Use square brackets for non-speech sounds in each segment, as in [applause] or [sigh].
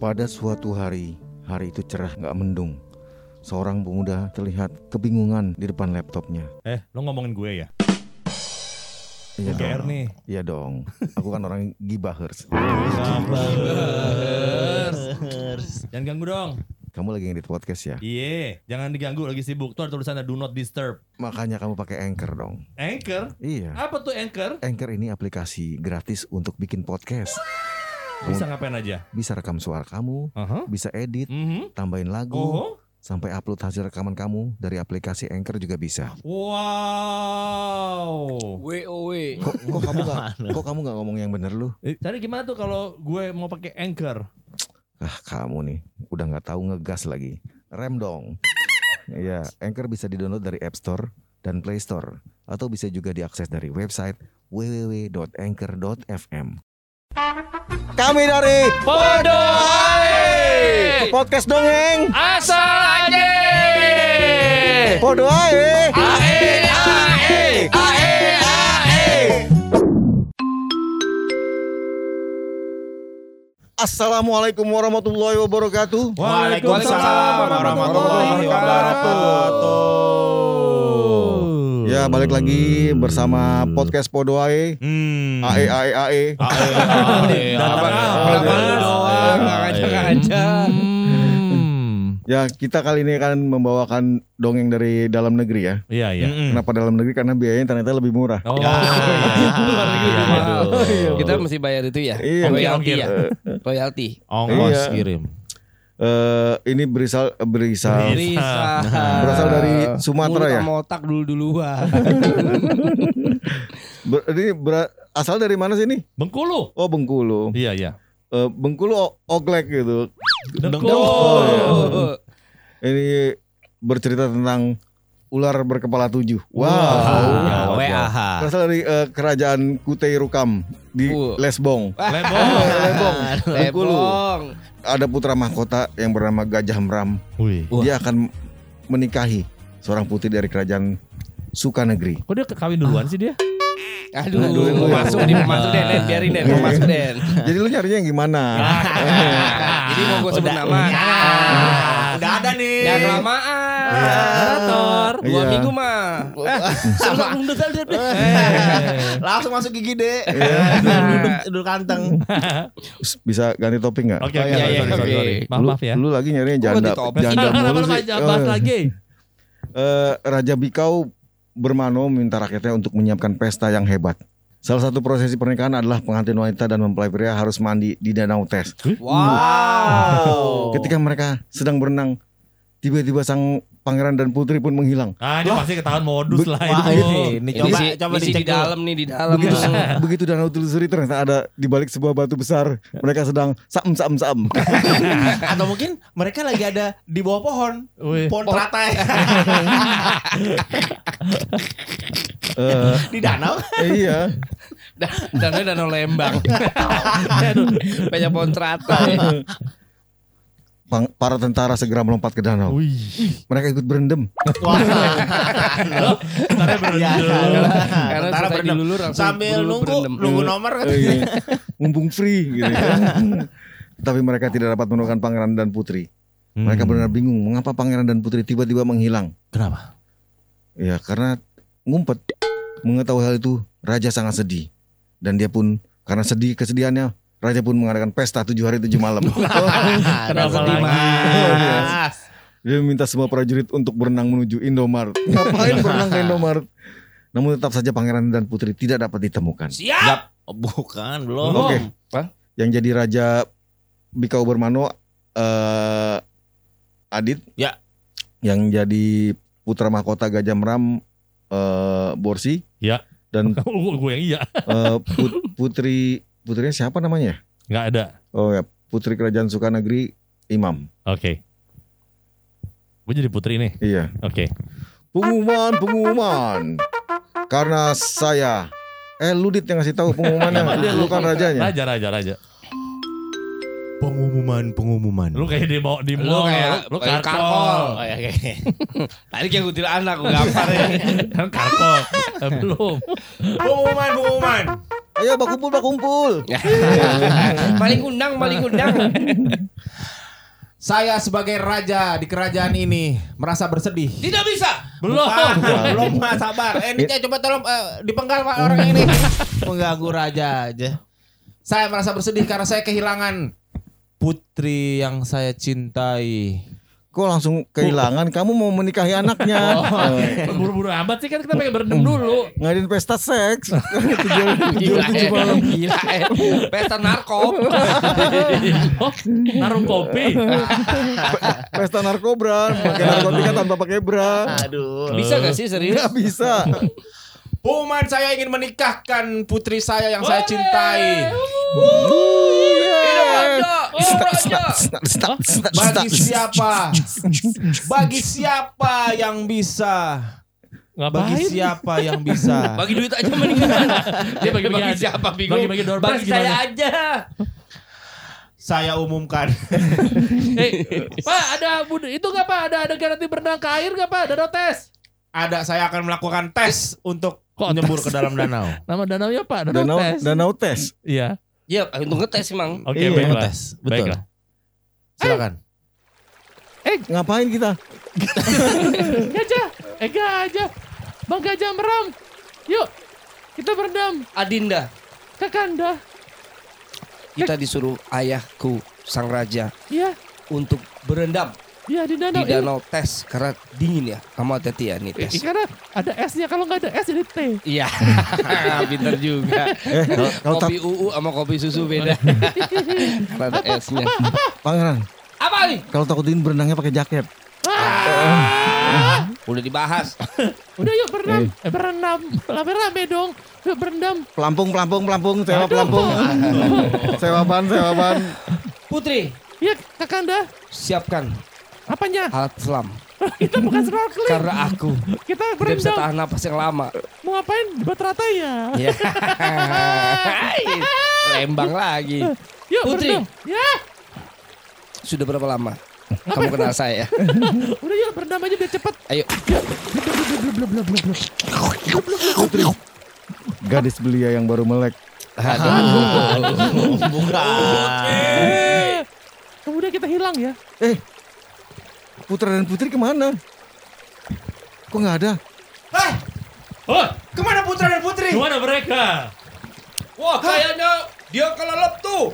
Pada suatu hari, hari itu cerah nggak mendung. Seorang pemuda terlihat kebingungan di depan laptopnya. Eh, lo ngomongin gue ya? Iya GR nih. Iya dong. Aku kan orang gibahers. Jangan ganggu dong. Kamu lagi ngedit podcast ya? Iya, jangan diganggu lagi sibuk. Tuh ada tulisannya do not disturb. Makanya kamu pakai Anchor dong. Anchor? Iya. Apa tuh Anchor? Anchor ini aplikasi gratis untuk bikin podcast. Bisa ngapain aja? Bisa rekam suara kamu, Aha. bisa edit, Mhm. tambahin lagu, Oh. sampai upload hasil rekaman kamu dari aplikasi Anchor juga bisa. Wow. WOW. Kok, kok kamu nggak [laughs] kok kamu nggak ngomong yang bener lu? Eh, Tadi gimana tuh kalau gue mau pakai Anchor? Ah kamu nih udah nggak tahu ngegas lagi. Rem dong. Iya, Anchor bisa di-download dari App Store dan Play Store atau bisa juga diakses dari website www.anchor.fm. Kami dari Podo podcast dongeng. Asal aja. Podo ae. Ae ae ae ae. Assalamualaikum warahmatullahi wabarakatuh. Waalaikumsalam warahmatullahi wabarakatuh. Ya balik lagi bersama podcast Podo ae. Hmm. Ae ae ae. Doang? Ngajak-ngajak. Hmm. Ya kita kali ini akan membawakan dongeng dari dalam negeri ya. Iya, iya. Kenapa dalam negeri? Karena biayanya ternyata lebih murah. Oh, Ya. [laughs] Luar negeri Iya. mahal. Kita mesti bayar itu ya? Iya. Royalty Ongkir, ya? Royalty. Ongkos Iya. kirim. Eh ini berisal berisal Risa. berasal dari Sumatera ya. Motak dulu duluan. [laughs] Ber- ini bera- asal dari mana sih ini? Bengkulu. Oh Bengkulu. Iya, iya. Eh, Bengkulu oglek gitu. Dengkul. Oh. Ini bercerita tentang ular berkepala tujuh. Wow. Ya, WAH. Berasal dari eh, kerajaan Kutai Rukam di Uh. Lesbong. Lebong. Lebong. [laughs] Bengkulu. Lebong. Ada putra mahkota yang bernama Gajah Mram. Wih. Dia akan menikahi seorang putri dari kerajaan Sukanegeri. Kok dia kawin duluan sih dia? Aduh, Aduh, mau aduh. masuk nih, mau masuk Den, Den, biarin Den, mau masuk Den. [laughs] Jadi lu nyarinya yang gimana? Jadi mau gue sebut nama. Ah. Udah ada nih. Jangan kelamaan. Narator. Dua Iya. minggu mah. Sama. Langsung masuk gigi deh. Duduk, Duduk kanteng. Bisa ganti topik nggak? Oke, Oh, oke, iya, iya, sorry, sorry. Maaf, maaf ya. Lu lagi nyarinya Kok janda, janda mulu sih. kenapa, bahas Eh, lagi? eh, Raja Bikau bermano minta rakyatnya untuk menyiapkan pesta yang hebat. Salah satu prosesi pernikahan adalah pengantin wanita dan mempelai pria harus mandi di danau tes. Wow. Ketika mereka sedang berenang, tiba-tiba sang pangeran dan putri pun menghilang. Ah, ini pasti ketahuan modus lah Wah, ini. ini, ini Ini coba sih, coba ini dicek di dalam nih, di dalam. Begitu Bang. begitu danau telusuri ternyata ada di balik sebuah batu besar. Mereka sedang sam sam sam. Atau mungkin mereka lagi ada di bawah pohon. Wih. Pohon teratai [laughs] Eh, di danau. iya. Danau danau Lembang. [laughs] Banyak pohon teratai. [laughs] Para tentara segera melompat ke danau. Wih. Mereka ikut berendam. [laughs] Tentara berendam. dilulur langsung Sambil nunggu berendam. nunggu nomor kan. Iya. Mumpung free gitu kan. [laughs] Tapi mereka tidak dapat menemukan pangeran dan putri. Mereka benar bingung mengapa pangeran dan putri tiba-tiba menghilang. Kenapa? Ya karena ngumpet. Mengetahui hal itu, raja sangat sedih. Dan dia pun karena sedih kesedihannya, raja pun mengadakan pesta tujuh hari tujuh malam. [laughs] Kenapa lagi? Mas. dia meminta semua prajurit untuk berenang menuju Indomaret. [laughs] Ngapain berenang ke Indomaret? Namun tetap saja pangeran dan putri tidak dapat ditemukan. Siap. Oh, bukan, belum. Oke. Apa? Yang jadi raja Bikau Bermano eh Adit. Ya. Yang jadi putra mahkota Gajah Meram eh Borsi. Ya. Dan [laughs] Gue yang iya. eh, put- putri putrinya siapa namanya? Nggak ada. Oh ya, putri kerajaan Sukanagri Imam. Oke. Gue jadi putri nih. Iya. Oke. Pengumuman, pengumuman. Karena saya eh Ludit yang ngasih tahu pengumumannya. [laughs] Lu kan rajanya. Raja, raja, raja. Pengumuman, pengumuman. Lu kayak di mau di Lu mall. kayak lu kayak karkol. Oh, iya, iya. [laughs] Tadi kayak kutil anak gue gampar ya. Kan [laughs] karkol. Eh, belum. Pengumuman, pengumuman. Ayo bakumpul bakumpul. maling [laughs] [laughs] undang, maling undang. Saya sebagai raja di kerajaan ini merasa bersedih. Tidak bisa. Belum. Bukan, belum Pak, sabar. Eh, ini coba tolong eh, dipenggal Pak orang ini. [laughs] Mengganggu raja aja. Saya merasa bersedih karena saya kehilangan putri yang saya cintai. Kok langsung kehilangan? Kamu mau menikahi anaknya? [laughs] Eh, Buru-buru amat sih kan kita pengen berendam dulu. Ngadain pesta seks. [laughs] Gila, tujuh malam. Gila, eh. Pesta narkop. Oh, [laughs] naruh kopi. Pesta narkobra. Pakai narkotika tanpa pakai bra. Aduh. Bisa gak sih serius? Nggak bisa. Puman saya ingin menikahkan putri saya yang saya cintai. Bagi siapa? Bagi siapa yang bisa? Bagi Ngapain? siapa yang bisa? [laughs] Bagi duit aja mendingan. [laughs] Dia bagi Bagi siapa bingung? Bagi-bagi door prize Bagi saya gimana? aja. Saya umumkan. [laughs] Eh, Pak, ada itu nggak Pak? Ada ada garansi berenang ke air nggak Pak? Danau tes. Ada saya akan melakukan tes untuk Kok menyembur tes? ke dalam danau. [laughs] Nama danaunya Pak, danau, Danau tes. danau tes. Iya. Ya, untuk ngetes emang. Oke, Iya, baiklah. tes. Betul. Baiklah. Silakan. Ngapain kita? [laughs] Gajah, eh gajah. Bang gajah meram. Yuk, kita berendam Adinda, ke kanda. kita disuruh ayahku sang raja Iya, untuk berendam iya di danau. di danau tes karena dingin ya. Kamu hati-hati ya nih Iya, tes. karena ada esnya. Kalau nggak ada es jadi teh. Iya, [laughs] pinter juga. Eh, kalau, kalau tak, Kopi UU sama kopi susu beda. [laughs] Karena ada esnya. pangeran, Apa nih? kalau takutin berenangnya pakai jaket. [laughs] Udah dibahas. Udah yuk berenam. Eh berenam. Rame-rame dong. Yuk berendam. Pelampung, pelampung, pelampung, sewa pelampung. sewa ban, sewa ban. Putri, Iya, kakanda. siapkan Apanya? alat selam. [laughs] Kita bukan snorkeling. Karena aku Kita tidak bisa berendam. tahan napas yang lama. Mau ngapain? Debat rata ya. Ya. [laughs] Lembang lagi. [laughs] Yuk Putri. berendam. Ya. Sudah berapa lama kamu kenal saya? Udah yuk berendam aja biar cepet. Ayo. Putri. Gadis belia yang baru melek. Aduh. Bukan. Kemudian kita hilang ya. Eh, Putra dan Putri ke mana? Kok nggak ada? Hah? Oh, Ke mana putra dan putri? ke mana mereka? Wah, kayaknya dia kelelep tuh.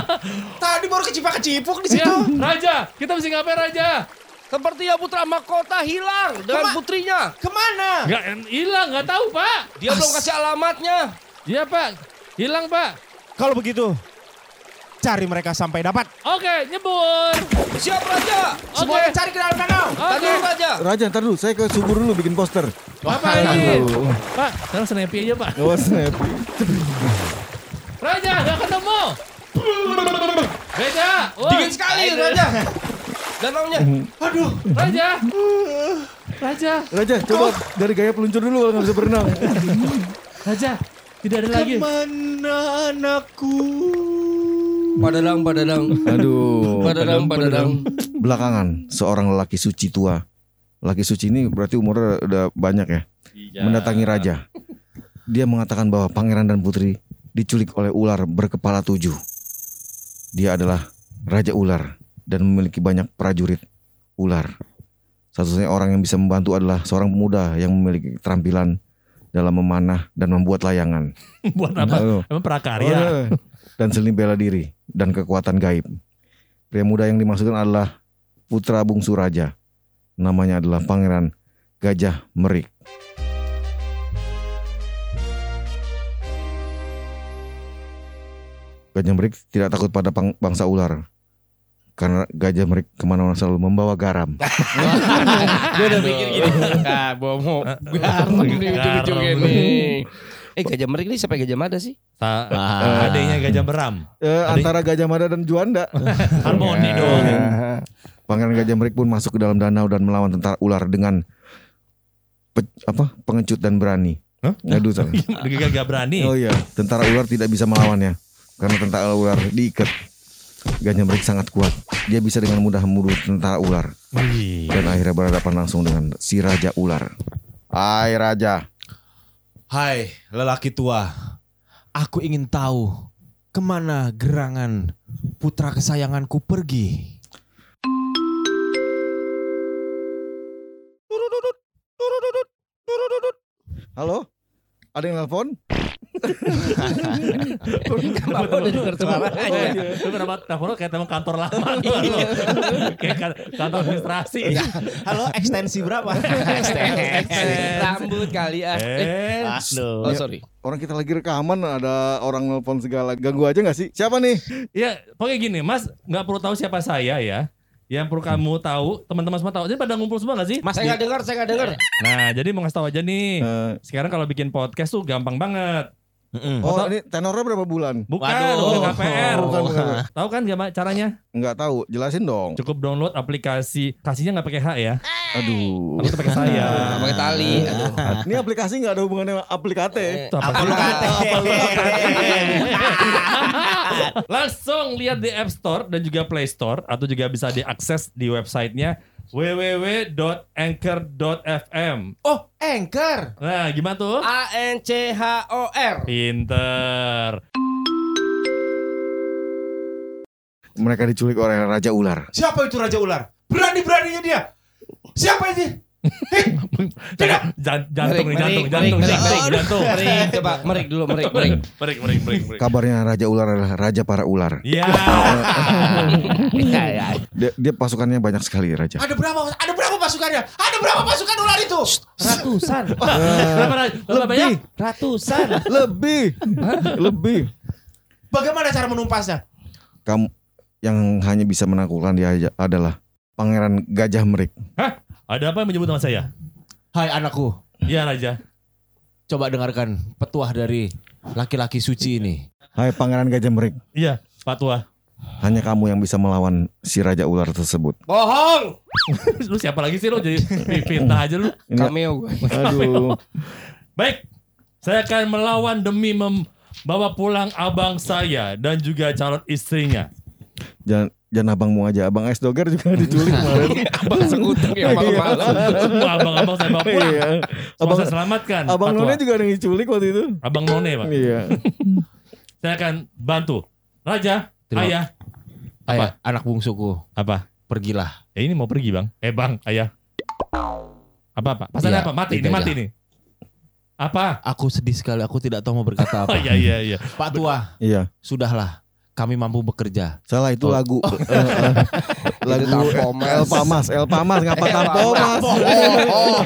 [laughs] Tadi baru kecipak-kecipuk di Ya, situ. Raja, kita mesti ngapain Raja? Sepertinya putra mahkota hilang dengan Kema- putrinya. Ke mana? Nggak hilang, nggak tahu Pak. Dia belum kasih alamatnya. Iya Pak, hilang Pak. Kalau begitu, cari mereka sampai dapat. Oke, nyebur. Siap raja. Semuanya cari ke dalam danau. Tadi Oke. raja. Raja, ntar dulu. Saya ke subur dulu bikin poster. Apa ini? Aduh. Pak, sekarang snappy aja Pak. Oh, snap. Raja, nggak ketemu. Raja, wah. Dingin sekali raja. Danaunya. Aduh. Raja. Raja, Raja, coba dari gaya peluncur dulu kalau nggak bisa berenang. Raja, tidak ada lagi. Ke mana anakku? Padadang, padadang. Aduh. Padadang, padadang. Belakangan, seorang lelaki suci tua. Laki suci ini berarti umurnya udah banyak ya. Mendatangi raja. Dia mengatakan bahwa pangeran dan putri diculik oleh ular berkepala tujuh. Dia adalah raja ular dan memiliki banyak prajurit ular. Satu-satunya orang yang bisa membantu adalah seorang pemuda yang memiliki keterampilan dalam memanah dan membuat layangan. [laughs] Buat apa? Emang prakarya. Oh, dan seni bela diri dan kekuatan gaib. Pria muda yang dimaksudkan adalah putra bungsu raja. Namanya adalah Pangeran Gajah Merik. Gajah Merik tidak takut pada bangsa ular. Karena Gajah Merik ke mana-mana selalu membawa garam. [laughs] Gue udah mikir gini. [laughs] Ah, bawa mau garam di ujung-ujung Garam. Eh Gajah Merik ini siapa Gajah Mada sih? Ta- Ah. adanya Gajah Beram. Eh, antara Gajah Mada dan Juanda. [laughs] Harmoni dong. Pangeran Gajah Merik pun masuk ke dalam danau dan melawan tentara ular dengan pe- apa pengecut dan berani. Hah? Aduh, salah. [laughs] Udah gak berani. Oh iya, tentara ular tidak bisa melawannya karena tentara ular diikat. Gajah Merik sangat kuat. Dia bisa dengan mudah membunuh tentara ular Wih. dan akhirnya berhadapan langsung dengan si raja ular. Hai raja. Hai, lelaki tua. Aku ingin tahu ke mana gerangan putra kesayanganku pergi. Halo? Ada yang nelpon? Kenapa udah denger suaranya? Itu kenapa teleponnya kayak teman kantor lama. [laughs] Kayak kan- kantor administrasi. Halo, ekstensi berapa? [laughs] Rambut kali ah. Eh, Oh sorry. Orang kita lagi rekaman ada orang nelpon segala. Ganggu aja gak sih? Siapa nih? ya pokoknya gini, Mas nggak perlu tahu siapa saya ya. Yang perlu kamu tahu, teman-teman semua tahu. Jadi pada ngumpul semua gak sih? Mas, Saya nggak dengar, saya nggak dengar. Nah, jadi mau ngasih tahu aja nih. Eh, Sekarang kalau bikin podcast tuh gampang banget. Mm-mm. oh ini tenornya berapa bulan? Bukan, Waduh. bukan KPR. Oh, bukan, bukan. Tahu kan gimana caranya? Nggak tahu. Jelasin dong. Cukup download aplikasi. Kasihnya nggak pakai H ya. Aduh. Tapi pakai saya. Nah, pakai tali. Aduh. Ini aplikasi nggak ada hubungannya sama aplikate. Apa sih? [laughs] Langsung lihat di App Store dan juga Play Store atau juga bisa diakses di websitenya www.anchor.fm. Oh, Anchor. Nah, gimana tuh? A N C H O R. Pinter. Mereka diculik oleh Raja Ular. Siapa itu Raja Ular? Berani-beraninya dia. Siapa ini? [laughs] Jangan, jan- jantung nih, jantung, Merik, jantung, merik, jantung, merik. jantung. Merik, coba merik dulu, merik, merik. Break, break, break. Kabarnya Raja Ular adalah Raja para ular. Iya. Ya, ya. Dia, dia pasukannya banyak sekali Raja. Ada berapa? Ada berapa pasukannya? Ada berapa pasukan ular itu? Ratusan. Kenapa kenapa banyak? Ratusan. Lebih, lebih. Bagaimana cara menumpasnya? Kamu yang hanya bisa menaklukkan dia adalah Pangeran Gajah Merik. Ada apa yang menyebut nama saya? Hai anakku, Iya, Raja. coba dengarkan petuah dari laki-laki suci ini. Hai Pangeran Gajah Merik, Iya, Pak Tua. hanya kamu yang bisa melawan si Raja Ular tersebut. Bohong. [laughs] Lu siapa lagi sih lu jadi fitnah aja lu. Cameo. Aduh, Baik, saya akan melawan demi membawa pulang abang saya dan juga calon istrinya. jangan jangan abangmu aja, abang Es Doger juga [laughs] diculik [laughs] kemarin. Abang sekutang yang malam-malam. Semua abang-abang saya bawa pulang. Iya. Abang saya selamatkan. Abang Pak. None juga ada yang diculik waktu itu. Abang None, Pak. Iya. [laughs] Saya akan bantu. Raja, Terima- ayah. Ayah, anak bungsuku, Apa? pergilah. Eh ini mau pergi, Bang. Eh, Bang, ayah. Apa, apa? Pasalnya Iya, apa? Mati, ini mati nih. Apa? Aku sedih sekali, aku tidak tahu mau berkata apa. iya, iya, iya. Pak Tua, Iya. sudahlah. Kami mampu bekerja. Salah itu Oh. lagu. [laughs] Eh, eh. lagu Tampomas. El Pamas, El Pamas ngapa Tampomas? Oh,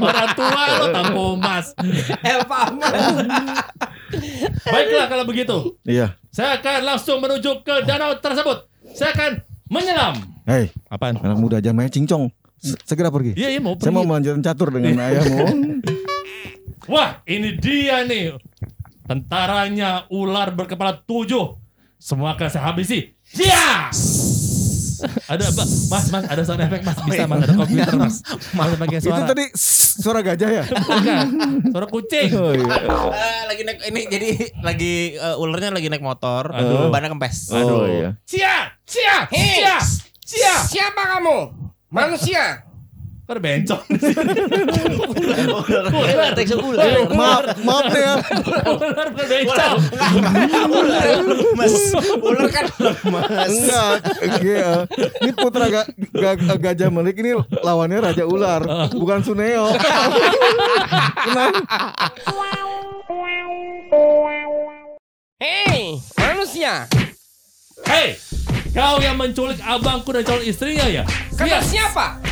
Orang tua lo tampo mas. El Pamas. Baiklah kalau begitu. Iya. Saya akan langsung menuju ke danau tersebut. Saya akan menyelam. Hei, Apaan? anak muda aja main cincong. Se- Segera pergi. Iya, iya mau Saya mau pergi. melanjutkan catur dengan [laughs] ayahmu. Wah, ini dia nih. Tentaranya ular berkepala tujuh. Semua akan saya habisi. Ya! ada apa? Mas, mas, ada sound effect mas. Bisa mas, ada komputer mas. Mas pakai Itu suara. tadi s- suara gajah ya? Bukan. Suara kucing. Oh iya. Eh, lagi naik ini jadi lagi eh, ularnya lagi naik motor, Aduh. bannya kempes. Oh iya. Cia! Cia! Hei. Cia! Cia! Siapa kamu? Manusia. Kok ada bencong? Ular, teks ular. Maaf, maaf ya. Ular bukan bencong. Mas, ular kan lemas. Enggak, iya. Ini putra ga, ga- gajah melik ini lawannya Raja Ular, bukan Suneo. Hei, manusia. Hei, kau yang menculik abangku dan calon istrinya ya? Kata siapa?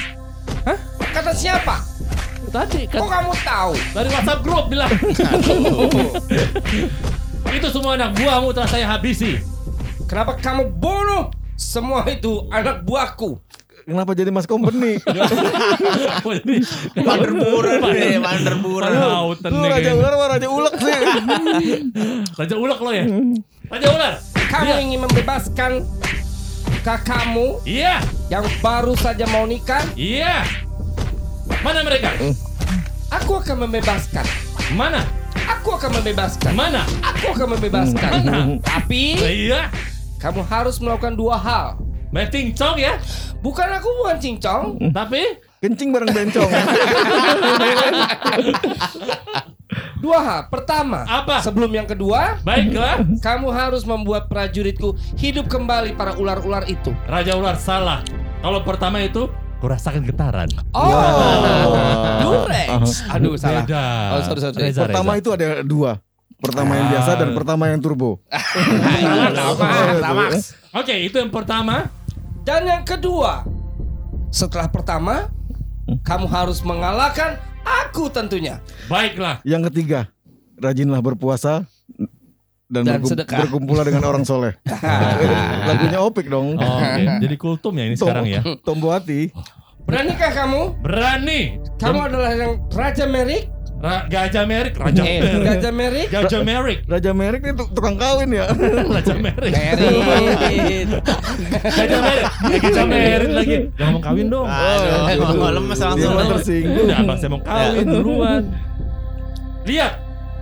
Hah? Kata siapa? Tadi Kok kan kamu tahu? dari WhatsApp grup bilang. [laughs] Itu semua anak buahmu telah saya habisi. Kenapa kamu bunuh semua itu anak buahku? Kenapa jadi Mas Company? [laughs] Manderburan deh, manderburan. Lautan Lu Raja. Ular Raja Ulek sih? Raja ulak lo ya? Raja ular. Kamu ingin membebaskan kakakmu Iya, yang baru saja mau nikah? iya. Mana mereka? Aku akan membebaskan. Mana? Aku akan membebaskan. Mana? Aku akan membebaskan. Tapi Iya. kamu harus melakukan dua hal. Meting cong ya. Bukan aku bukan cincong. Tapi Kencing bareng bencong. [laughs] Dua hal. Pertama, Apa? sebelum yang kedua, Baiklah, kamu harus membuat prajuritku hidup kembali para ular-ular itu. Raja Ular salah. Kalau pertama itu, kurasakan getaran. Oh, Durex. Aduh, salah. Beda. Oh, sorry, sorry. Reza, Pertama Reza. itu ada dua. Pertama yang biasa dan pertama yang turbo. [laughs] Sama, Oke, itu yang pertama. Dan yang kedua, setelah pertama, kamu harus mengalahkan aku tentunya. Baiklah. Yang ketiga, rajinlah berpuasa dan, Dan berkum- sedekah. dengan orang soleh. [laughs] [laughs] Lagunya Opik dong. Oh, Oke, [laughs] jadi kultum ya ini sekarang ya. Tombo hati. Beranikah kamu? Berani. Kamu adalah yang Raja Merik? Ra- Gajah Merik, Raja Eh, Merik. Gajah Merik? Gajah Merik, Raja Merik ini tuk- tukang kawin ya. [laughs] Raja Merik. Merik. Gajah Merik, Eh, Gajah Merik lagi. Jangan ngomong kawin dong. Aduh, mau lemes Dia langsung. mah tersinggung. Udah abang saya mau kawin duluan. Lihat,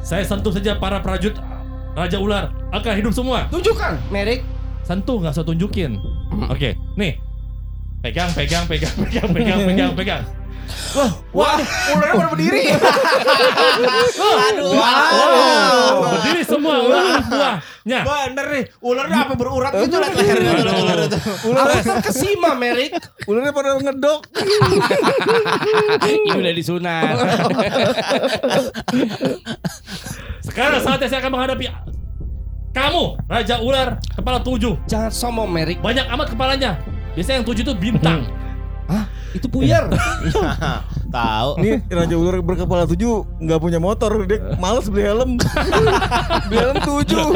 saya sentuh saja para prajurit Raja Ular akan hidup semua. Tunjukkan, Merik. Sentuh nggak usah tunjukin. Oke, nih. Pegang, pegang, pegang, pegang, pegang, pegang, pegang. Wah, ularnya baru berdiri. [laughs] Aduh. Oh, berdiri semua ular buahnya. Bener nih, ularnya apa berurat gitu lihat lehernya ularnya tuh. Aku terkesima, Merik. Ularnya pada ngedok. Ini udah disunat. Sekarang saatnya saya akan menghadapi kamu, Raja Ular, kepala tujuh. Jangan sombong, Merik. Banyak amat kepalanya. Biasanya yang tujuh itu bintang. Hah? Itu puyar. [laughs] Tahu. Nih Raja Ular berkepala tujuh nggak punya motor, dia males beli helm. [laughs] beli helm tujuh.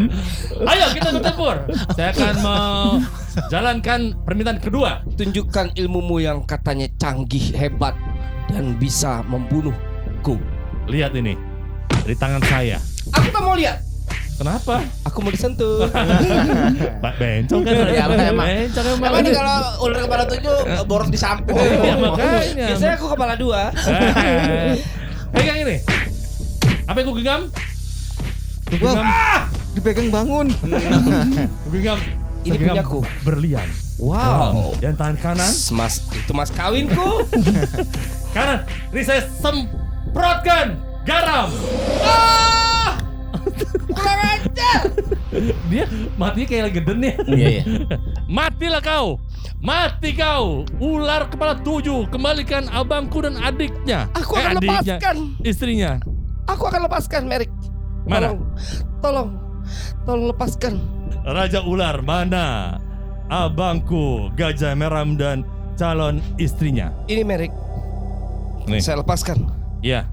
[laughs] Ayo kita bertempur. Saya akan menjalankan permintaan kedua. Tunjukkan ilmumu yang katanya canggih, hebat, dan bisa membunuhku. Lihat ini di tangan saya. Aku tak mau lihat. Kenapa? Aku mau disentuh. [laughs] Pak Bencong kan? Iya, emang. Bencong emang. Emang nih kalau ular kepala tujuh boros di sampo. Iya makanya. Biasanya aku kepala dua. [laughs] Pegang ini. Apa yang ku genggam? Wah, genggam. dipegang bangun. [laughs] Ku genggam. Ini genggam punyaku. Berlian. Wow. Dan tangan kanan. Mas, itu mas kawinku. Kanan. Ini saya semprotkan garam. Kurang ajar. Dia matinya kayak lagi geden ya. Iya, iya. Matilah kau. Mati kau. Ular kepala tujuh. Kembalikan abangku dan adiknya. Aku Eh, akan adiknya. lepaskan. Istrinya. Aku akan lepaskan, Merik. Mana? Tolong, tolong, tolong lepaskan. Raja ular mana? Abangku Gajah Meram dan calon istrinya. Ini Merik. Nih. Saya lepaskan. Iya.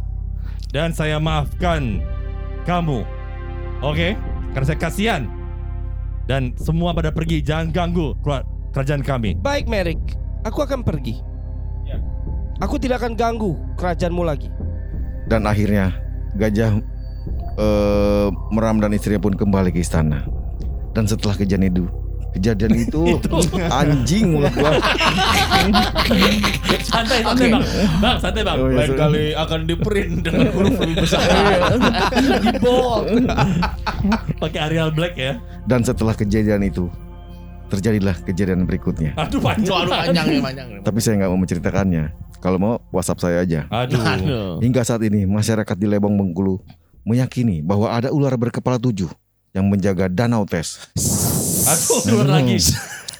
Dan saya maafkan kamu. Oke? Karena saya kasihan. Dan semua pada pergi, jangan ganggu keluar kerajaan kami. Baik, Merik. Aku akan pergi. Ya. Aku tidak akan ganggu kerajaanmu lagi. Dan akhirnya gajah eh, Meram dan istrinya pun kembali ke istana. Dan setelah kejadian itu, kejadian itu, [laughs] anjing mulut gua. Santai, santai bang. Bang, santai bang. Oh, iya, Lain sorry. kali akan di print dengan huruf lebih besar. [laughs] Di bold. Pakai Arial Black ya. Dan setelah kejadian itu, terjadilah kejadian berikutnya. Aduh panjang. Aduh panjang nih, panjang nih. Tapi saya nggak mau menceritakannya. Kalau mau WhatsApp saya aja. Aduh. Aduh. Hingga saat ini masyarakat di Lebong Bengkulu meyakini bahwa ada ular berkepala tujuh yang menjaga danau tes. Aduh, keluar lagi.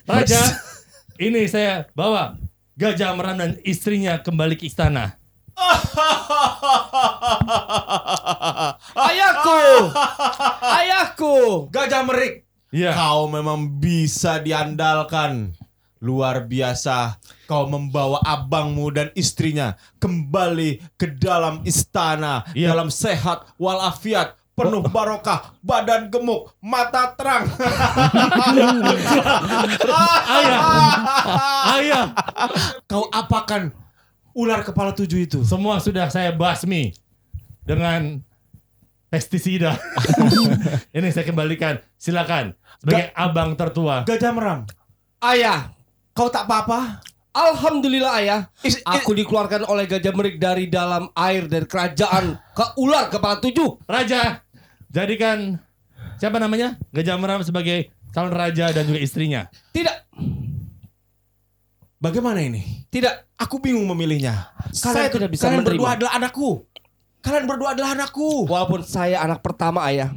Raja, [laughs] ini saya bawa Gajah Meram dan istrinya kembali ke istana. [laughs] Ayahku! Ayahku! Gajah Merik. Iya. Kau memang bisa diandalkan. Luar biasa. Kau membawa abangmu dan istrinya kembali ke dalam istana. Iya. Dalam sehat walafiat. Penuh [laughs] barokah, badan gemuk, mata terang. Ayah. Ayah, Kau apakan ular kepala tujuh itu? semua sudah saya basmi dengan pestisida. [laughs] ini saya kembalikan. Silakan sebagai abang tertua. Gajah meram. Ayah! Kau tak apa-apa? Alhamdulillah ayah, Is- is- aku dikeluarkan oleh Gajah Merik dari dalam air dari kerajaan ke ular kepala tujuh. Raja, jadikan siapa namanya? Gajah Meram sebagai calon raja dan juga istrinya. Tidak, Bagaimana ini? tidak. Aku bingung memilihnya. Saya tidak bisa kalian menerima. berdua adalah anakku. Kalian berdua adalah anakku. Walaupun saya anak pertama ayah,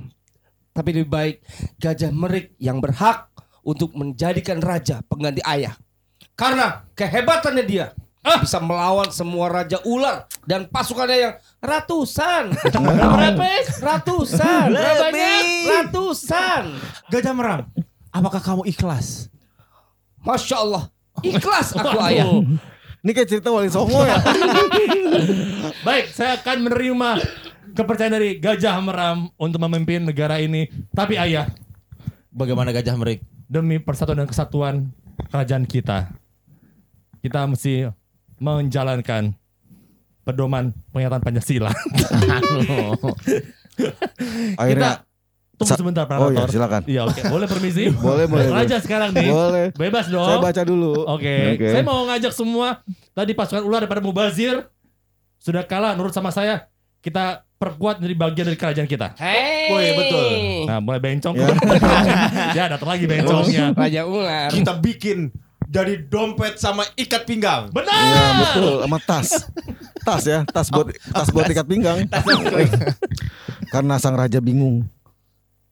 tapi lebih baik Gajah Merik yang berhak untuk menjadikan raja pengganti ayah. Karena kehebatannya dia bisa melawan semua raja ular dan pasukannya yang ratusan. [laughs] Berapa? Ratusan. Berapanya? Ratusan. Gajah Meram, apakah kamu ikhlas? Masya Allah. Ikhlas aku ayah. Ini kayak cerita Wali Songo ya. [laughs] Baik, saya akan menerima kepercayaan dari Gajah Meram untuk memimpin negara ini. Tapi ayah, Bagaimana Gajah Merik? demi persatuan dan kesatuan kerajaan kita, kita mesti menjalankan pedoman pernyataan Pancasila. [laughs] Akhirnya Tunggu Sa- sebentar, Oh iya silakan. Iya, oke. Boleh permisi? [laughs] Boleh, boleh, Raja sekarang nih. Boleh. Bebas dong. Saya baca dulu. Oke, Oke. saya mau ngajak semua tadi pasukan ular daripada Mubazir sudah kalah nurut sama saya. Kita perkuat dari bagian dari kerajaan kita. Hei. Woi, betul. Nah, mulai bencong. Ya. [laughs] ya, datang lagi bencongnya. Raja ular. Kita bikin dari dompet sama ikat pinggang. Benar. Iya betul sama tas. Tas ya, tas buat tas buat ikat pinggang. [laughs] Karena sang raja bingung.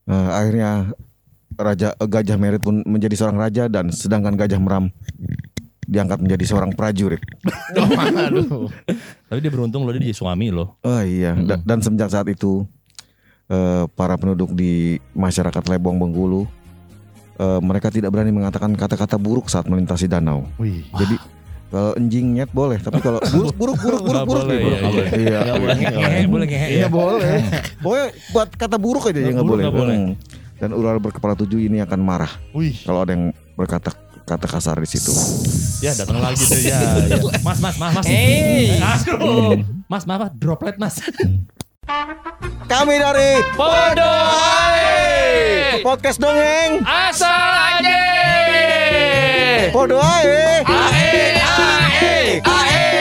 Nah, akhirnya raja eh, Gajah Merit pun menjadi seorang raja dan sedangkan Gajah Meram diangkat menjadi seorang prajurit. [laughs] Tapi dia beruntung loh dia jadi suami loh. Oh iya, Da- dan semenjak saat itu eh, para penduduk di masyarakat Lebong Bengkulu eh, mereka tidak berani mengatakan kata-kata buruk saat melintasi danau. Wih. Jadi kalau enjing nyet boleh, tapi kalau [laughs] buruk buruk buruk buruk buruk boleh, iya, boleh. Iya. Nggak boleh ngehe, boleh Iya ya. boleh. Pokoknya buat kata buruk aja Nggak yang boleh. boleh. Hmm. Dan ular berkepala tujuh ini akan marah Wih. kalau ada yang berkata kata kasar di situ. Ya datang lagi tuh ya. ya. [laughs] Mas, mas, mas, mas. Hey. Aduh. Mas, maaf, droplet mas. Kami dari Podo Podcast dongeng. Asal aja. Podo ae. Ae ae ae.